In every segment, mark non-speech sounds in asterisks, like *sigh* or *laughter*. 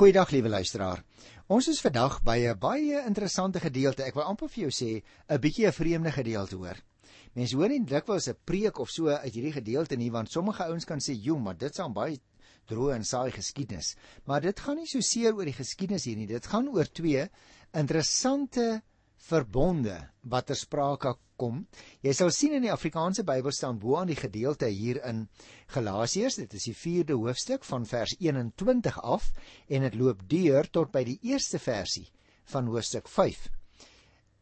Goeiedag liewe luisteraar. Ons is vandag by 'n baie interessante gedeelte. Ek wil amper vir jou sê 'n bietjie 'n vreemde gedeelte hoor. Mense hoor nie dikwels 'n preek of so uit hierdie gedeelte nie, want sommige ouens kan sê, "Jo, maar dit staan baie droë en saai geskiedenis." Maar dit gaan nie so seer oor die geskiedenis hier nie. Dit gaan oor twee interessante verbonde wat ter sprake kom. Jy sal sien in die Afrikaanse Bybel staan bo aan die gedeelte hier in Galasiërs, dit is die 4de hoofstuk van vers 21 af en dit loop deur tot by die eerste versie van hoofstuk 5.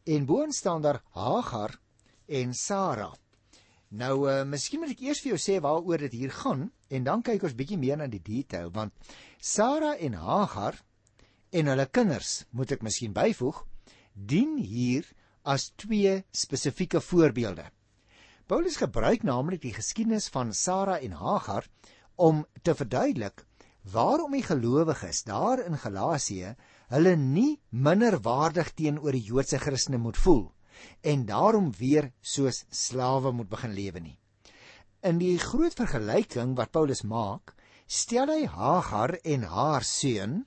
En bo staan daar Hagar en Sara. Nou, uh, miskien moet ek eers vir jou sê waaroor dit hier gaan en dan kyk ons bietjie meer na die detail want Sara en Hagar en hulle kinders, moet ek miskien byvoeg, dien hier as twee spesifieke voorbeelde. Paulus gebruik naamlik die geskiedenis van Sara en Hagar om te verduidelik waarom die gelowiges daar in Galasië hulle nie minderwaardig teenoor die Joodse Christene moet voel en daarom weer soos slawe moet begin lewe nie. In die groot vergelyking wat Paulus maak, stel hy Hagar en haar seun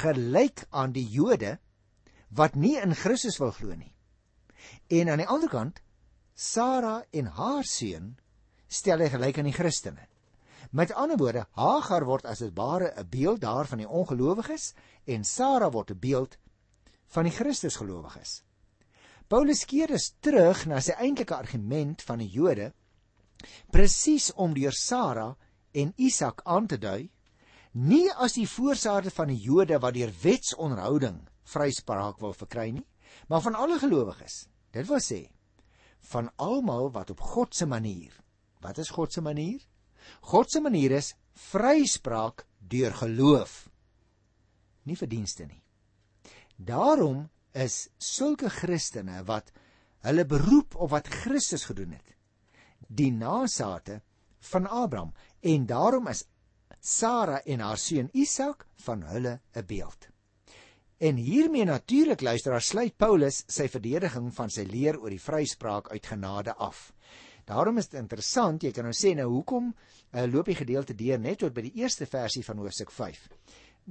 gelyk aan die Jode wat nie in Christus wil glo nie. En aan die ander kant, Sara en haar seun stel hy gelyk aan die Christene. Met ander woorde, Hagar word as 'n ware 'n beeld daar van die ongelowiges en Sara word 'n beeld van die Christusgelowiges. Paulus keer dus terug na sy eintlike argument van die Jode presies om deur Sara en Isak aan te dui nie as die voorsaate van die Jode wat deur wetsonderhouding vryspraak wil verkry nie, maar van alle gelowiges. Dit wil sê van almal wat op God se manier. Wat is God se manier? God se manier is vryspraak deur geloof. Nie verdienste nie. Daarom is sulke Christene wat hulle beroep op wat Christus gedoen het, die nageslagte van Abraham en daarom is Sara en haar seun Isak van hulle 'n beeld. En hiermee natuurlik luisteraar sluit Paulus sy verdediging van sy leer oor die vryspraak uit genade af. Daarom is dit interessant, jy kan nou sê nou hoekom uh, loop die gedeelte deur net tot by die eerste versie van hoofstuk 5.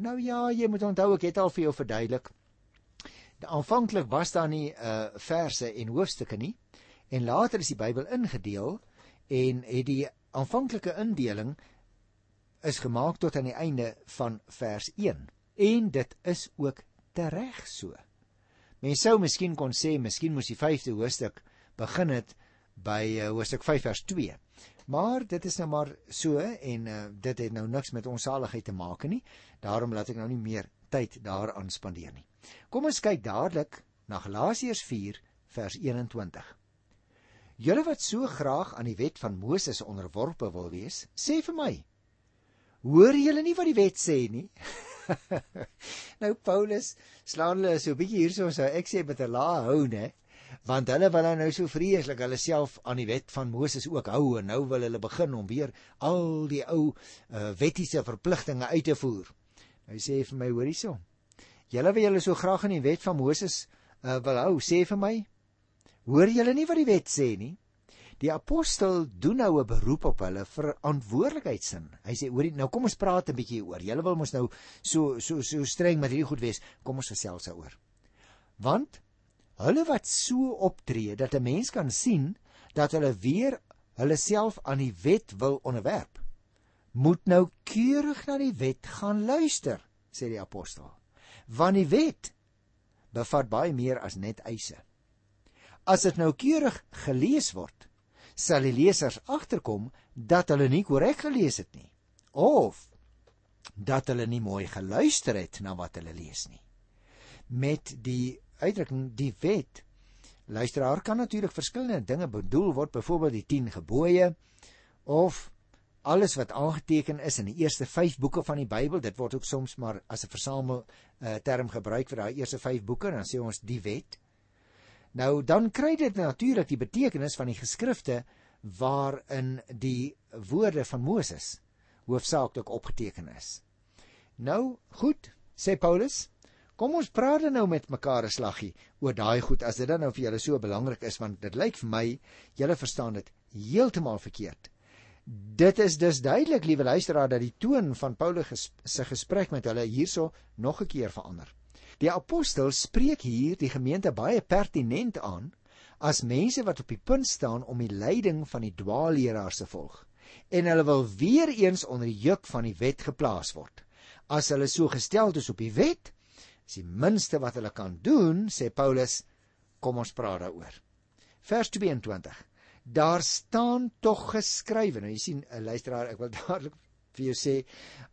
Nou ja, jy moet onthou ek het al vir jou verduidelik. Aanvanklik was daar nie uh verse en hoofstukke nie en later is die Bybel ingedeel en het die aanvanklike indeling is gemaak tot aan die einde van vers 1 en dit is ook tereg so. Mens sou miskien kon sê miskien moes die 5de hoofstuk begin het by uh, hoofstuk 5 vers 2. Maar dit is nou maar so en uh, dit het nou niks met ons saligheid te maak nie. Daarom laat ek nou nie meer tyd daaraan spandeer nie. Kom ons kyk dadelik na Galasiërs 4 vers 21. Julle wat so graag aan die wet van Moses onderworpe wil wees, sê vir my. Hoor julle nie wat die wet sê nie? *laughs* *laughs* nou Paulus slaan hulle so 'n bietjie hierso so ek sê met 'n lae hou nê want hulle wil nou so vreeslik hulle self aan die wet van Moses ook hou en nou wil hulle begin om weer al die ou uh, wettiese verpligtinge uit te voer. Hy sê vir my hoor hierso. Julle wil julle so graag aan die wet van Moses uh, wil hou, sê vir my. Hoor julle nie wat die wet sê nie? Die apostel doen nou 'n beroep op hulle verantwoordelikheidsin. Hy sê hoor nou kom ons praat 'n bietjie oor. Julle wil mos nou so so so streng met hierdie goed wees. Kom ons gesels daaroor. Want hulle wat so optree dat 'n mens kan sien dat hulle weer hulle self aan die wet wil onderwerp, moet nou keurig na die wet gaan luister, sê die apostel. Want die wet bevat baie meer as net eise. As dit nou keurig gelees word, sal die lesers agterkom dat hulle nie korrek gelees het nie of dat hulle nie mooi geluister het na wat hulle lees nie. Met die uitdrukking die wet luisteraar kan natuurlik verskillende dinge bedoel word, byvoorbeeld die 10 gebooie of alles wat aangeteken is in die eerste 5 boeke van die Bybel. Dit word ook soms maar as 'n versamel uh, term gebruik vir daai eerste 5 boeke, dan sê ons die wet. Nou dan kry dit natuurlik die betekenis van die geskrifte waarin die woorde van Moses hoofsaaklik opgeteken is. Nou, goed, sê Paulus, kom ons praat dan nou met mekaar 'n slaggie oor daai goed as dit dan nou vir julle so belangrik is want dit lyk vir my julle verstaan dit heeltemal verkeerd. Dit is dus duidelik, liewe luisteraar, dat die toon van Paulus ges se gesprek met hulle hierso nog 'n keer verander. Die apostel spreek hier die gemeente baie pertinent aan as mense wat op die punt staan om die leiding van die dwaalleraars te volg en hulle wil weer eens onder die juk van die wet geplaas word. As hulle so gestel is op die wet, is die minste wat hulle kan doen, sê Paulus, kom ons praat daaroor. Vers 22. Daar staan tog geskrywe. Nou jy sien, 'n luisteraar, ek wil *laughs* dadelik vir jou sê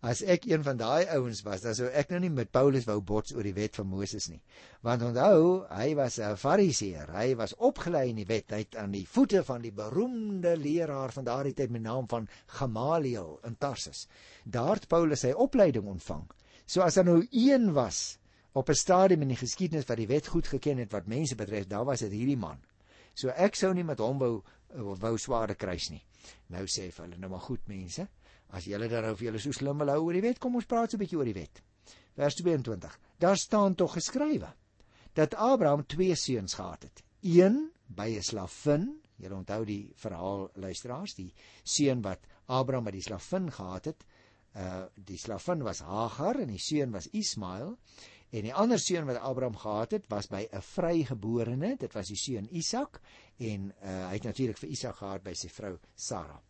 as ek een van daai ouens was, dan sou ek nou nie met Paulus wou bots oor die wet van Moses nie. Want onthou, hy was 'n Fariseer. Hy was opgelei in die wet. Hy het aan die voete van die beroemde leraar van daardie tyd met naam van Gamaliel in Tarsus. Daar het Paulus sy opleiding ontvang. So as daar nou een was op 'n stadium in die geskiedenis wat die wet goed geken het wat mense betref, daar was dit hierdie man. So ek sou nie met hom wou wou sware kruis nie. Nou sê vir hulle nou maar goed mense, As julle daaroor vir julle so slim wil hou oor die wet, kom ons praat so 'n bietjie oor die wet. Vers 22. Daar staan tog geskrywe dat Abraham twee seuns gehad het. Een by 'n slavin, julle onthou die verhaal luisteraars, die seun wat Abraham by die slavin gehad het. Uh die slavin was Hagar en die seun was Ismael. En die ander seun wat Abraham gehad het, was by 'n vrygeborene, dit was die seun Isak en uh, hy het natuurlik vir Isak gehad by sy vrou Sara.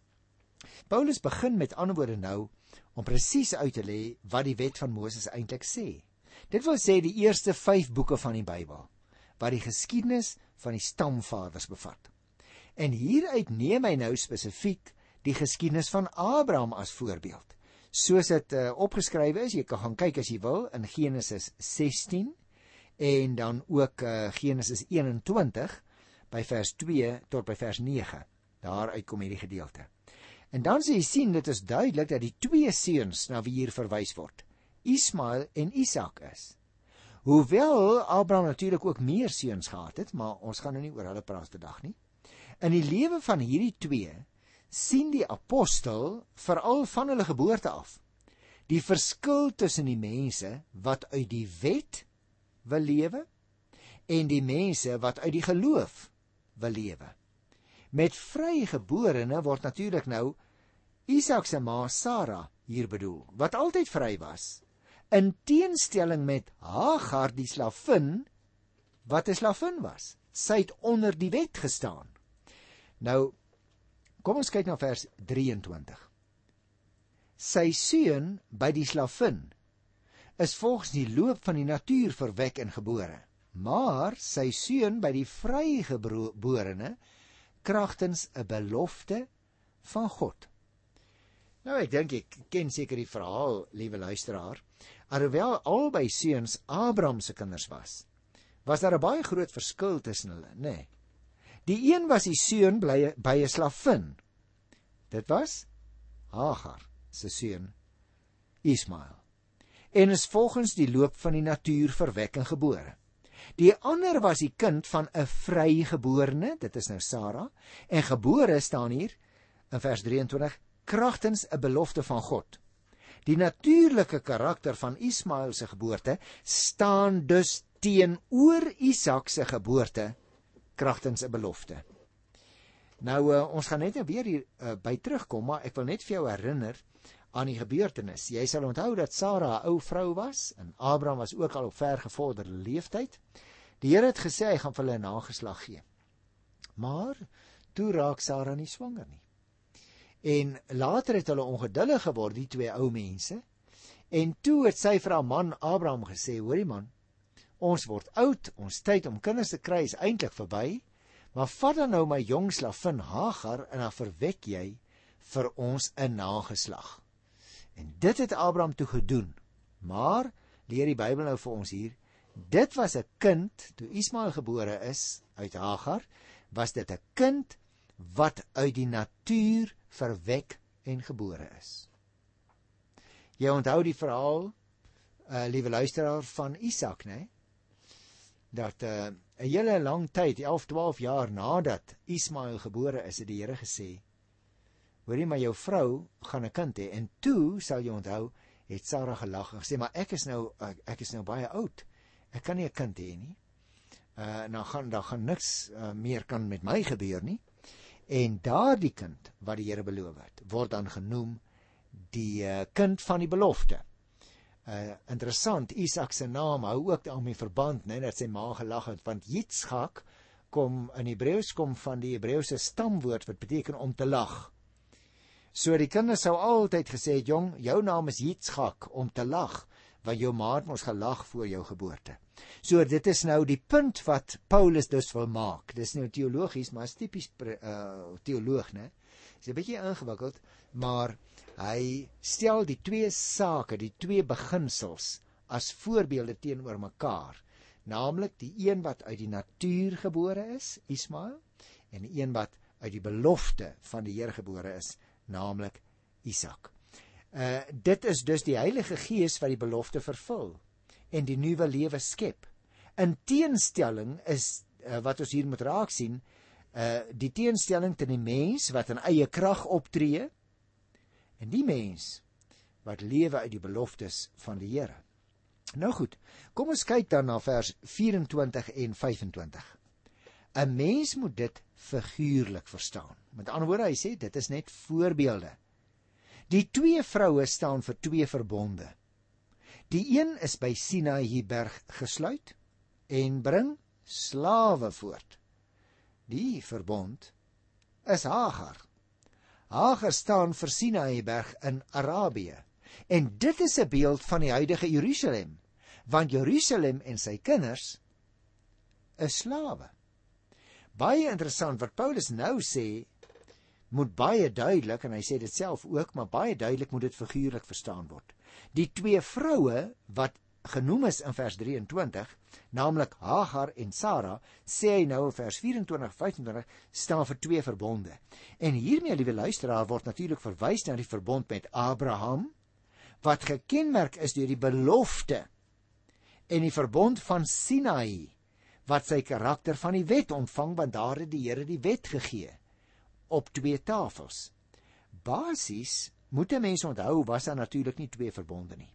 Paulus begin met ander woorde nou om presies uit te lê wat die wet van Moses eintlik sê. Dit wil sê die eerste 5 boeke van die Bybel wat die geskiedenis van die stamvaders bevat. En hieruit neem hy nou spesifiek die geskiedenis van Abraham as voorbeeld. Soos dit uh, opgeskrywe is, jy kan gaan kyk as jy wil in Genesis 16 en dan ook uh, Genesis 21 by vers 2 tot by vers 9. Daar uitkom hierdie gedeelte. En dan sê jy sien dit is duidelik dat die twee seuns na wie hier verwys word, Ismael en Isak is. Hoewel Abraham natuurlik ook meer seuns gehad het, maar ons gaan nou nie oor hulle praat vandag nie. In die lewe van hierdie twee sien die apostel veral van hulle geboorte af die verskil tussen die mense wat uit die wet wil lewe en die mense wat uit die geloof wil lewe. Met vrygeborene word natuurlik nou Isak se ma Sara hier bedoel, wat altyd vry was, in teenstelling met Hagar die slavin wat 'n slavin was. Sy het onder die wet gestaan. Nou kom ons kyk na vers 23. Sy seun by die slavin is volgens die loop van die natuur verwek en gebore, maar sy seun by die vrygeborene kragtens 'n belofte van God. Nou ek dink ek ken seker die verhaal, liewe luisteraar. Alhoewel albei seuns Abraham se kinders was, was daar 'n baie groot verskil tussen hulle, nê? Nee. Die een was die seun by by 'n slavin. Dit was Hagar se seun Ismael. En is volgens die loop van die natuur verwek en gebore. Die ander was die kind van 'n vrygeborene, dit is nou Sara, en gebore staan hier in vers 23 kragtens 'n belofte van God. Die natuurlike karakter van Ismael se geboorte staan dus teenoor Isak se geboorte kragtens 'n belofte. Nou uh, ons gaan net nou weer hier uh, by terugkom, maar ek wil net vir jou herinner aan die gebeurtenis. Jy sal onthou dat Sara 'n ou vrou was en Abraham was ook al op vergevorderde leeftyd. Die Here het gesê hy gaan vir hulle 'n nageslag gee. Maar toe raak Sara nie swanger nie. En later het hulle ongeduldig geword, die twee ou mense. En toe het sy vir haar man Abraham gesê: "Hoorie man, ons word oud, ons tyd om kinders te kry is eintlik verby, maar vat dan nou my jong slavin Hagar en dan verwek jy vir ons 'n nageslag." En dit het Abraham toe gedoen. Maar leer die Bybel nou vir ons hier, dit was 'n kind toe Ismael gebore is uit Hagar, was dit 'n kind wat uit die natuur verwek en gebore is. Jy onthou die verhaal, uh, liewe luisteraar van Isak, né? Dat 'n uh, 'n hele lang tyd, 11, 12 jaar nadat Ismael gebore is, het die Here gesê: Hoorie maar jou vrou gaan 'n kind hê en toe sal jy onthou het Sara gelag en gesê maar ek is nou ek is nou baie oud. Ek kan nie 'n kind hê nie. Uh nou gaan daar gaan niks uh, meer kan met my gebeur nie. En daardie kind wat die Here beloof het, word dan genoem die uh, kind van die belofte. Uh interessant, Isak se naam hou ook daarmee verband, né, dat sy ma gelag het want Yitzchak kom in Hebreëus kom van die Hebreëse stamwoord wat beteken om te lag. So die kinders sou altyd gesê het, "Jong, jou naam is Yitzchak om te lag, want jou ma het mos gelag voor jou geboorte." So dit is nou die punt wat Paulus dus wil maak. Dis nou teologies, maar is tipies uh teoloog, né? Dis 'n bietjie ingewikkeld, maar hy stel die twee sake, die twee beginsels as voorbeelde teenoor mekaar. Naamlik die een wat uit die natuur gebore is, Ismael, en die een wat uit die belofte van die Here gebore is, naamlik Isak. Uh dit is dus die Heilige Gees wat die belofte vervul en die nuwe lewe skep. In teenstelling is uh, wat ons hier moet raak sien, uh die teenstelling teen die mens wat in eie krag optree en die mens wat lewe uit die beloftes van die Here. Nou goed, kom ons kyk dan na vers 24 en 25. 'n Mens moet dit figuurlik verstaan. Met ander woorde, hy sê dit is net voorbeelde. Die twee vroue staan vir twee verbonde. Die een is by Sinaï berg gesluit en bring slawe voort. Die verbond is Hagar. Hagar staan vir Sinaï berg in Arabië. En dit is 'n beeld van die huidige Jerusalem, want Jerusalem en sy kinders is slawe. Baie interessant wat Paulus nou sê moet baie duidelik en hy sê dit self ook, maar baie duidelik moet dit figuurlik verstaan word. Die twee vroue wat genoem is in vers 23, naamlik Hagar en Sara, sê hy nou in vers 24-25 staan vir twee verbonde. En hiermee, liewe luisteraar, word natuurlik verwys na die verbond met Abraham wat gekenmerk is deur die belofte en die verbond van Sinaï wat sy karakter van die wet ontvang want daar het die Here die wet gegee op twee tafels. Basies moet 'n mens onthou was daar natuurlik nie twee verbonde nie,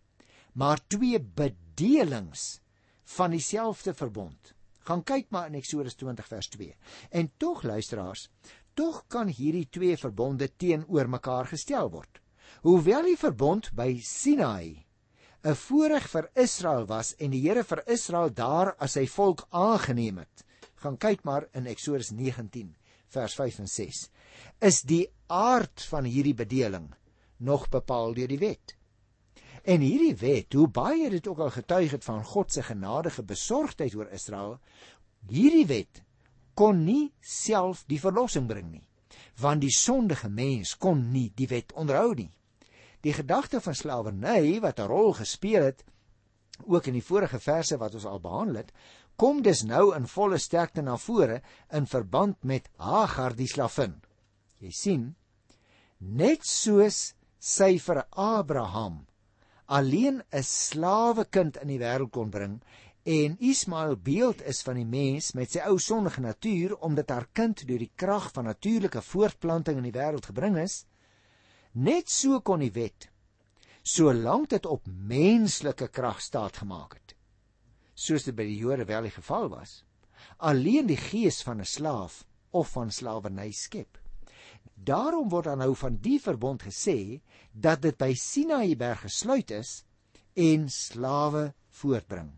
maar twee bedelings van dieselfde verbond. Gaan kyk maar in Eksodus 20 vers 2. En tog luisteraars, tog kan hierdie twee verbonde teenoor mekaar gestel word. Hoewel die verbond by Sinaï 'n voorreg vir Israel was en die Here vir Israel daar as sy volk aangeneem het. Gaan kyk maar in Eksodus 19 vers 5 en 6 is die aard van hierdie bedeling nog bepaal deur die wet. En hierdie wet, hoe baie dit ook al getuig het van God se genadige besorgdheid oor Israel, hierdie wet kon nie self die verlossing bring nie, want die sondige mens kon nie die wet onderhou nie. Die gedagte van slawerny wat 'n rol gespeel het ook in die vorige verse wat ons al behandel het, kom dus nou in volle sterkte na vore in verband met Hagar die slavin. Jy sien, net soos sy vir Abraham alleen 'n slawe kind in die wêreld kon bring en Ismael beeld is van die mens met sy ou sondige natuur omdat haar kind deur die krag van natuurlike voortplanting in die wêreld gebring is, net so kon die wet solank dit op menslike krag staat gemaak het soos dit by die Jode wel die geval was alleen die gees van 'n slaaf of van slawerny skep Daarom word dan nou van die verbond gesê dat dit by Sinaï berg gesluit is en slawe voortbring.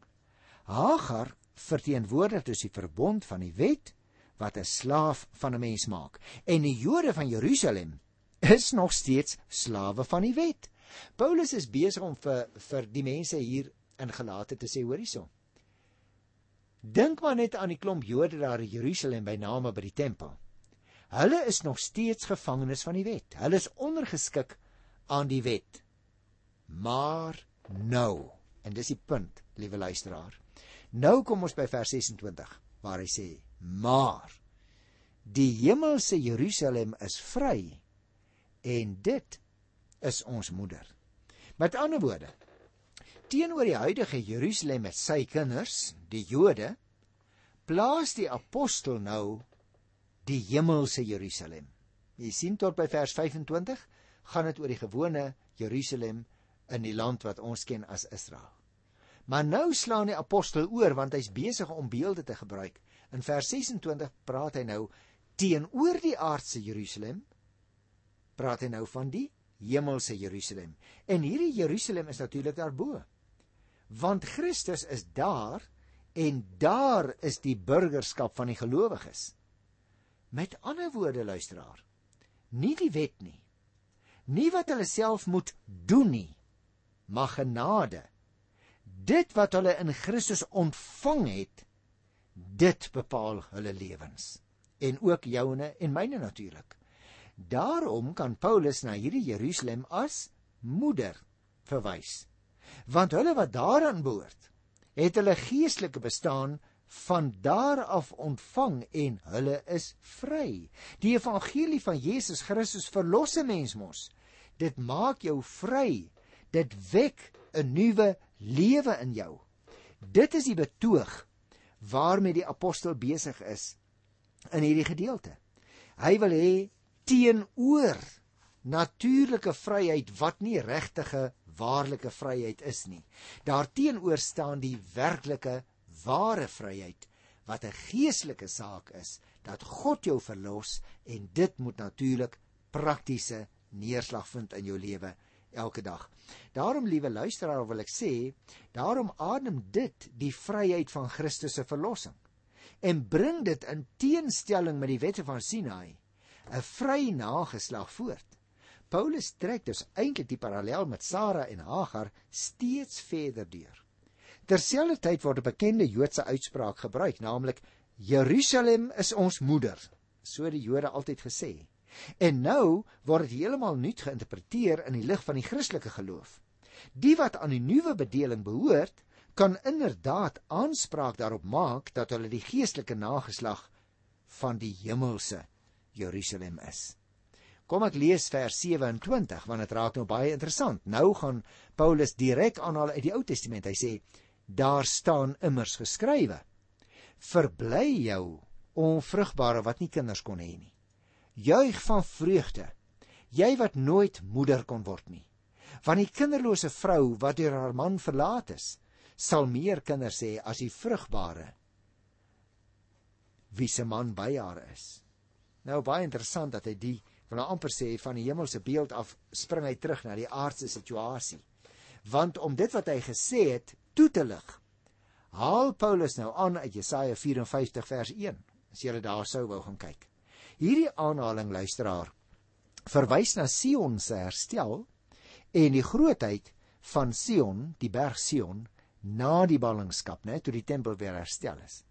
Hagar verteenwoordig dus die verbond van die wet wat 'n slaaf van 'n mens maak en die Jode van Jerusalem is nog steeds slawe van die wet. Paulus is besig om vir vir die mense hier in Galate te sê hoor hierson. Dink maar net aan die klomp Jode daar in Jerusalem by name by die tempel. Hulle is nog steeds gevangenes van die wet. Hulle is ondergeskik aan die wet. Maar nou, en dis die punt, liewe luisteraar. Nou kom ons by vers 26 waar hy sê: "Maar die hemelse Jerusalem is vry en dit is ons moeder." Met ander woorde, teenoor die huidige Jerusalem met sy kinders, die Jode, plaas die apostel nou die hemelse Jerusalem. Jy sien tot by vers 25 gaan dit oor die gewone Jerusalem in die land wat ons ken as Israel. Maar nou slaan die apostel oor want hy's besig om beelde te gebruik. In vers 26 praat hy nou teenoor die aardse Jerusalem praat hy nou van die hemelse Jerusalem. En hierdie Jerusalem is natuurlik daarbo. Want Christus is daar en daar is die burgerskap van die gelowiges. Met ander woorde luisteraar, nie die wet nie. Nie wat hulle self moet doen nie, maar genade. Dit wat hulle in Christus ontvang het, dit bepaal hulle lewens en ook joune en myne natuurlik. Daarom kan Paulus na hierdie Jerusalem as moeder verwys. Want hulle wat daaraan behoort, het hulle geestelike bestaan van daar af ontvang en hulle is vry. Die evangelie van Jesus Christus verlos 'n mens mos. Dit maak jou vry. Dit wek 'n nuwe lewe in jou. Dit is die betoog waarmee die apostel besig is in hierdie gedeelte. Hy wil hê teenoor natuurlike vryheid wat nie regtige waarlike vryheid is nie. Daarteenoor staan die werklike ware vryheid wat 'n geestelike saak is dat God jou verlos en dit moet natuurlik praktiese neerslag vind in jou lewe elke dag. Daarom liewe luisteraar wil ek sê, daarom adem dit die vryheid van Christus se verlossing en bring dit in teenstelling met die wette van Sinai 'n vry nageslag voort. Paulus trek dus eintlik die parallel met Sara en Hagar steeds verder deur. Terselfdertyd word 'n bekende Joodse uitspraak gebruik, naamlik Jerusalem is ons moeder, so die Jode altyd gesê. En nou word dit heeltemal nuut geïnterpreteer in die lig van die Christelike geloof. Die wat aan die nuwe bedeling behoort, kan inderdaad aanspraak daarop maak dat hulle die geestelike nageslag van die hemelse Jerusalem is. Kom ek lees vers 27 want dit raak nou baie interessant. Nou gaan Paulus direk aanhaal uit die Ou Testament. Hy sê daar staan immers geskrywe: Verbly jou onvrugbare wat nie kinders kon hê nie. Juig van vreugde, jy wat nooit moeder kon word nie. Want die kinderlose vrou wat deur haar man verlaat is, sal meer kinders hê as die vrugbare wie se man by haar is. Nou baie interessant dat hy die wil amper sê van die hemelse beeld af spring hy terug na die aardse situasie. Want om dit wat hy gesê het toe te lig, haal Paulus nou aan uit Jesaja 54 vers 1. As jy daar sou wou gaan kyk. Hierdie aanhaling luisteraar verwys na Sion se herstel en die grootheid van Sion, die berg Sion, na die ballingskap, né, toe die tempel weer herstel is.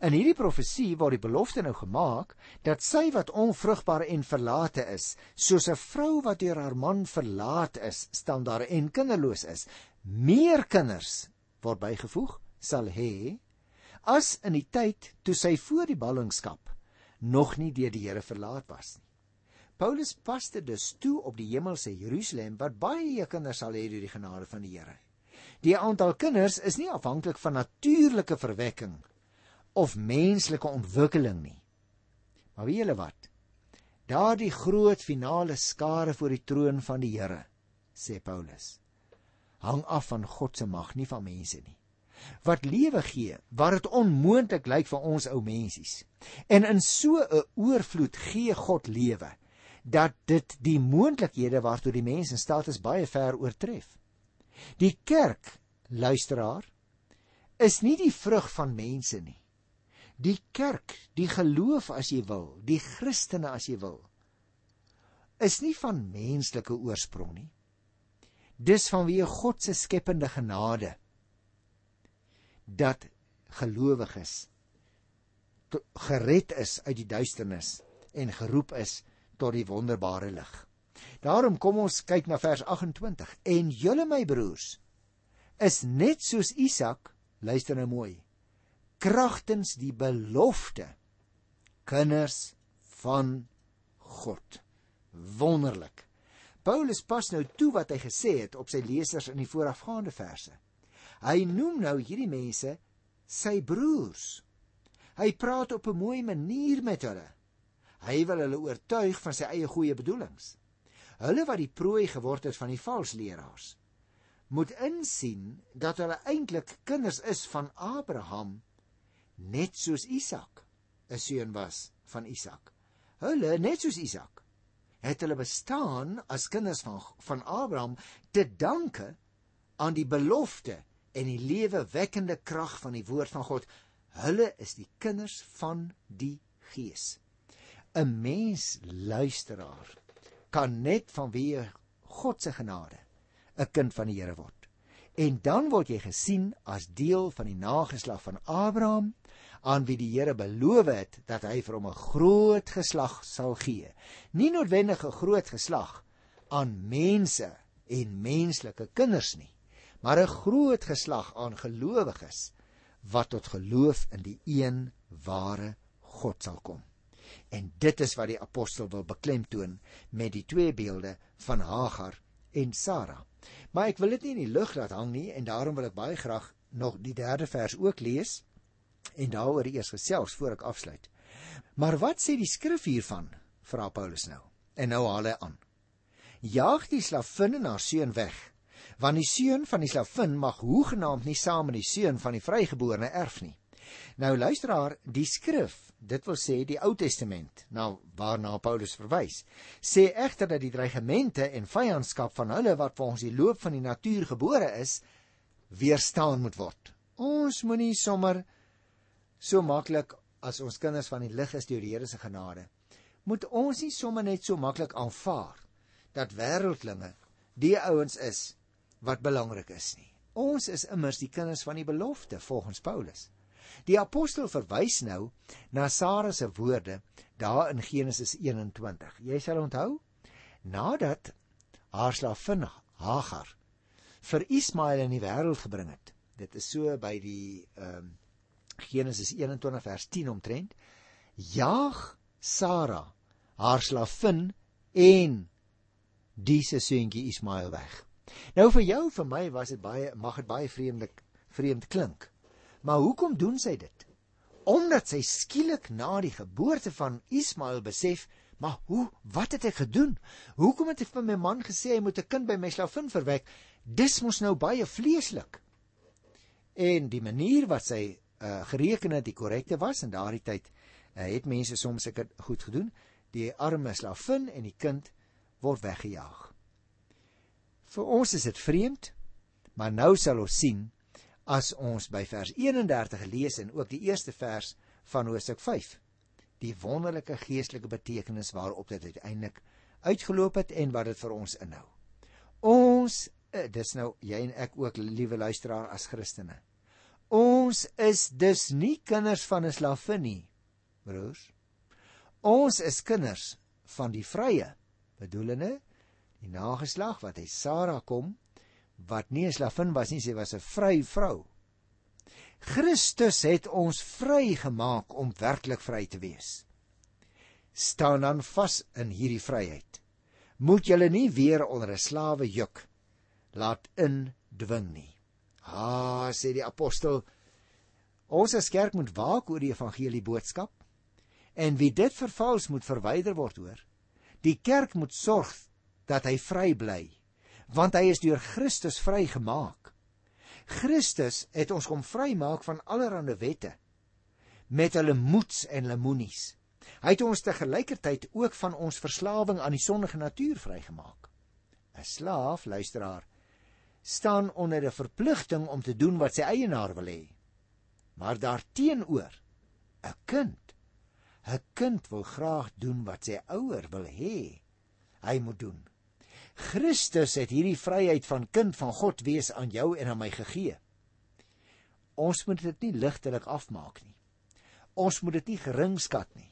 In hierdie profesie word die belofte nou gemaak dat sy wat onvrugbaar en verlate is, soos 'n vrou wat deur haar man verlaat is, staan daar en kinderloos is, meer kinders word bygevoeg sal hê as in die tyd toe sy voor die ballingskap nog nie deur die Here verlaat was nie. Paulus pas dit dus toe op die hemelse Jerusalem wat baie kinders sal hê deur die genade van die Here. Die aantal kinders is nie afhanklik van natuurlike verwekking of menslike ontwikkeling nie. Maar weet julle wat? Daardie groot finale skare voor die troon van die Here, sê Paulus, hang af van God se mag, nie van mense nie. Wat lewe gee, waar dit onmoontlik lyk vir ons ou mensies. En in so 'n oorvloed gee God lewe dat dit die moontlikhede waartoe die mens in staat is baie ver oortref. Die kerk, luisteraar, is nie die vrug van mense nie die kerk, die geloof as jy wil, die Christene as jy wil, is nie van menslike oorsprong nie. Dis vanweë God se skepende genade dat gelowiges gered is uit die duisternis en geroep is tot die wonderbare lig. Daarom kom ons kyk na vers 28. En julle my broers is net soos Isak, luister nou mooi kragtens die belofte kinders van God. Wonderlik. Paulus pas nou toe wat hy gesê het op sy lesers in die voorafgaande verse. Hy noem nou hierdie mense sy broers. Hy praat op 'n mooi manier met hulle. Hy wil hulle oortuig van sy eie goeie bedoelings. Hulle wat die prooi geword het van die valse leraars, moet insien dat hulle eintlik kinders is van Abraham net soos Isak 'n seun was van Isak. hulle net soos Isak het hulle bestaan as kinders van van Abraham te danke aan die belofte en die lewewekkende krag van die woord van God. Hulle is die kinders van die Gees. 'n Mens luisteraar kan net vanweë God se genade 'n kind van die Here word. En dan word jy gesien as deel van die nageslag van Abraham aan wie die Here beloof het dat hy vir hom 'n groot geslag sal gee. Nie noodwendig 'n groot geslag aan mense en menslike kinders nie, maar 'n groot geslag aan gelowiges wat tot geloof in die een ware God sal kom. En dit is wat die apostel wil beklemtoon met die twee beelde van Hagar en Sara. Maar ek wil dit nie in die lug laat hang nie en daarom wil ek baie graag nog die derde vers ook lees en daaroor eers gesels voor ek afsluit. Maar wat sê die skrif hiervan? Vra Paulus nou. En nou haal hy aan. Jaag die slavin en haar seun weg, want die seun van die slavin mag hoegenaamd nie saam met die seun van die vrygeborene erf nie. Nou luisteraar, die skrif, dit wil sê die Ou Testament, nou waarna Paulus verwys, sê egter dat die dreigemente en vyandskap van hulle wat volgens die loop van die natuur gebore is, weerstaan moet word. Ons moenie sommer so maklik as ons kinders van die lig is deur die Here se genade. Moet ons nie sommer net so maklik aanvaar dat wêreldlinge die ouens is wat belangrik is nie. Ons is immers die kinders van die belofte volgens Paulus. Die apostel verwys nou na Sara se woorde daar in Genesis 21. Jy sal onthou nadat haar slavin Hagar vir Ismael in die wêreld gebring het. Dit is so by die ehm um, Genesis 21 vers 10 omtrent jaag Sara haar slavin en die se seentjie Ismael weg. Nou vir jou vir my was dit baie mag dit baie vreemdelik vreemd klink. Maar hoekom doen sy dit? Omdat sy skielik na die geboorte van Ismael besef, maar hoe wat het ek gedoen? Hoekom het ek vir my man gesê hy moet 'n kind by my slavin verwek? Dis mos nou baie vleeslik. En die manier wat sy uh, gereken het die korrekte was in daardie tyd uh, het mense soms seker goed gedoen die arme slavin en die kind word weggejaag vir ons is dit vreemd maar nou sal ons sien as ons by vers 31 lees en ook die eerste vers van hoofstuk 5 die wonderlike geestelike betekenis waarop dit uiteindelik uitgeloop het en wat dit vir ons inhou ons uh, dis nou jy en ek ook liewe luisteraar as Christene Ons is dus nie kinders van 'n slavin nie, broers. Ons is kinders van die vrye, bedoelende die nageslag wat hy Sara kom wat nie 'n slavin was nie, sy was 'n vry vrou. Christus het ons vrygemaak om werklik vry te wees. Staan dan vas in hierdie vryheid. Moet julle nie weer onder 'n slawe juk laat indwing nie. Ah, sê die apostel, ons as kerk moet waak oor die evangelie boodskap. En wie dit vervals moet verwyder word, hoor. Die kerk moet sorg dat hy vry bly, want hy is deur Christus vrygemaak. Christus het ons kom vrymaak van allerlei wette met hulle moets en hulle moenies. Hy het ons te gelykertyd ook van ons verslawing aan die sondige natuur vrygemaak. 'n Slaaf, luisteraar, staan onder 'n verpligting om te doen wat sy eienaar wil hê. Maar daarteenoor 'n kind, 'n kind wil graag doen wat sy ouer wil hê hy moet doen. Christus het hierdie vryheid van kind van God wees aan jou en aan my gegee. Ons moet dit nie ligtelik afmaak nie. Ons moet dit nie geringskat nie.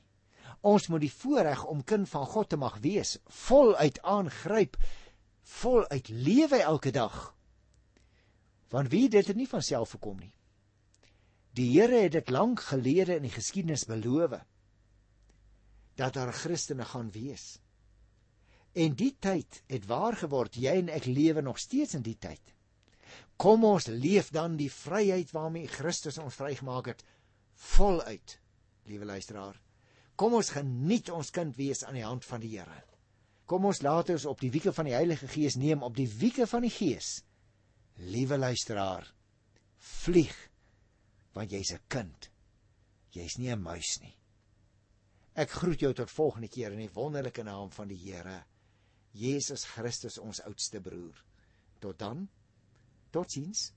Ons moet die voorreg om kind van God te mag wees, voluit aangryp, voluit lewe elke dag Want wie dit het nie van self gekom nie. Die Here het dit lank gelede in die geskiedenis beloof dat daar Christene gaan wees. En die tyd het waar geword. Jy en ek lewe nog steeds in die tyd. Kom ons leef dan die vryheid waarmee Christus ons vrygemaak het voluit. Liewe luisteraar, kom ons geniet ons kind wees aan die hand van die Here. Kom ons laat ons op die wieke van die Heilige Gees neem op die wieke van die Gees Liewe luisteraar, vlieg want jy's 'n kind. Jy's nie 'n muis nie. Ek groet jou tot volgende keer in die wonderlike naam van die Here Jesus Christus ons oudste broer. Tot dan. Totsiens.